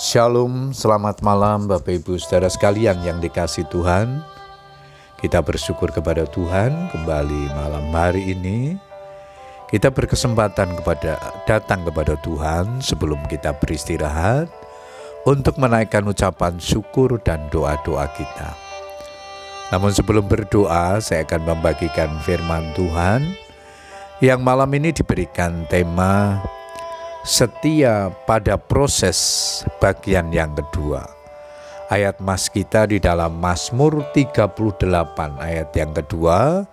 Shalom, selamat malam Bapak Ibu Saudara sekalian yang dikasih Tuhan. Kita bersyukur kepada Tuhan kembali malam hari ini. Kita berkesempatan kepada datang kepada Tuhan sebelum kita beristirahat untuk menaikkan ucapan syukur dan doa-doa kita. Namun sebelum berdoa, saya akan membagikan firman Tuhan yang malam ini diberikan tema setia pada proses bagian yang kedua. Ayat mas kita di dalam Mazmur 38 ayat yang kedua,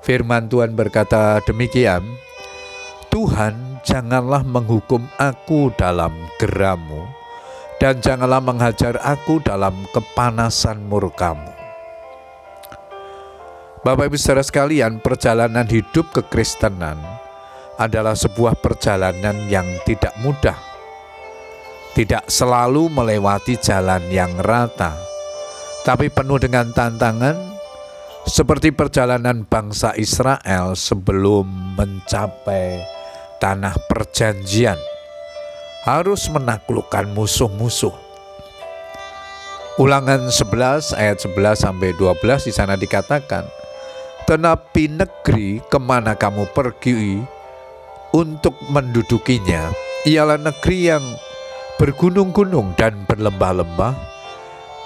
firman Tuhan berkata demikian, Tuhan janganlah menghukum aku dalam geramu, dan janganlah menghajar aku dalam kepanasan murkamu. Bapak ibu saudara sekalian, perjalanan hidup kekristenan adalah sebuah perjalanan yang tidak mudah. Tidak selalu melewati jalan yang rata, tapi penuh dengan tantangan seperti perjalanan bangsa Israel sebelum mencapai tanah perjanjian. Harus menaklukkan musuh-musuh. Ulangan 11 ayat 11 sampai 12 di sana dikatakan, Tenapi negeri ke mana kamu pergi untuk mendudukinya ialah negeri yang bergunung-gunung dan berlembah-lembah,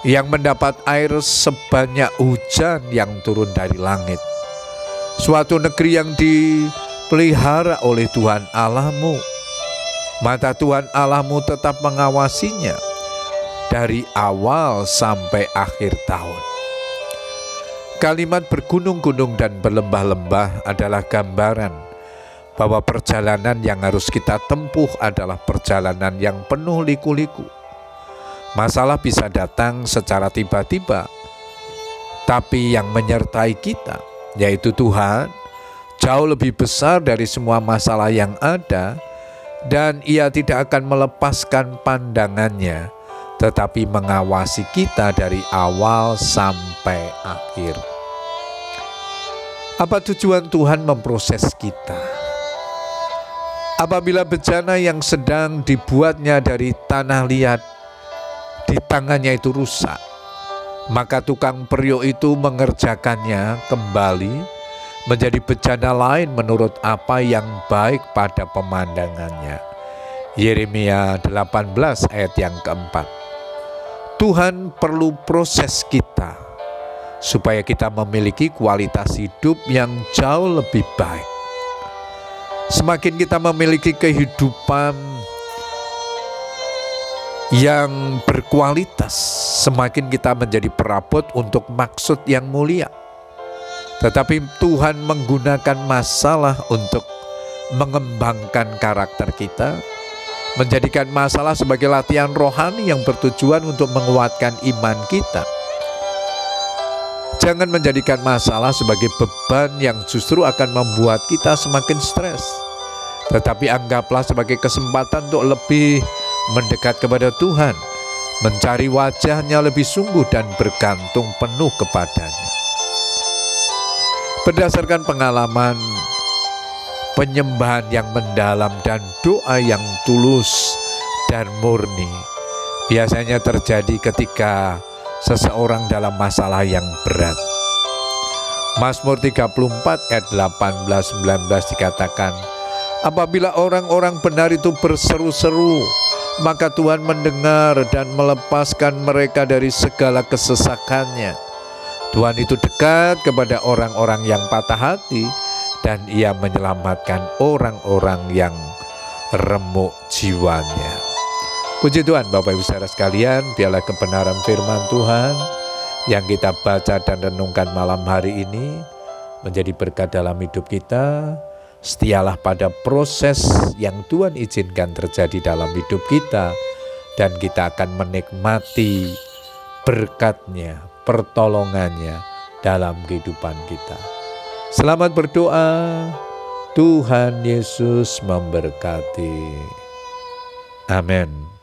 yang mendapat air sebanyak hujan yang turun dari langit. Suatu negeri yang dipelihara oleh Tuhan Allahmu. Mata Tuhan Allahmu tetap mengawasinya dari awal sampai akhir tahun. Kalimat bergunung-gunung dan berlembah-lembah adalah gambaran bahwa perjalanan yang harus kita tempuh adalah perjalanan yang penuh liku-liku. Masalah bisa datang secara tiba-tiba, tapi yang menyertai kita, yaitu Tuhan, jauh lebih besar dari semua masalah yang ada, dan Ia tidak akan melepaskan pandangannya, tetapi mengawasi kita dari awal sampai akhir. Apa tujuan Tuhan memproses kita? Apabila bencana yang sedang dibuatnya dari tanah liat di tangannya itu rusak, maka tukang periuk itu mengerjakannya kembali menjadi bencana lain menurut apa yang baik pada pemandangannya. Yeremia 18 ayat yang keempat. Tuhan perlu proses kita supaya kita memiliki kualitas hidup yang jauh lebih baik Semakin kita memiliki kehidupan yang berkualitas, semakin kita menjadi perabot untuk maksud yang mulia. Tetapi Tuhan menggunakan masalah untuk mengembangkan karakter kita, menjadikan masalah sebagai latihan rohani yang bertujuan untuk menguatkan iman kita Jangan menjadikan masalah sebagai beban yang justru akan membuat kita semakin stres. Tetapi anggaplah sebagai kesempatan untuk lebih mendekat kepada Tuhan, mencari wajahnya lebih sungguh dan bergantung penuh kepadanya. Berdasarkan pengalaman penyembahan yang mendalam dan doa yang tulus dan murni, biasanya terjadi ketika seseorang dalam masalah yang berat. Mazmur 34 ayat 18-19 dikatakan, Apabila orang-orang benar itu berseru-seru, maka Tuhan mendengar dan melepaskan mereka dari segala kesesakannya. Tuhan itu dekat kepada orang-orang yang patah hati dan ia menyelamatkan orang-orang yang remuk jiwanya. Puji Tuhan Bapak Ibu saudara sekalian, biarlah kebenaran firman Tuhan yang kita baca dan renungkan malam hari ini menjadi berkat dalam hidup kita. Setialah pada proses yang Tuhan izinkan terjadi dalam hidup kita dan kita akan menikmati berkatnya, pertolongannya dalam kehidupan kita. Selamat berdoa. Tuhan Yesus memberkati. Amin.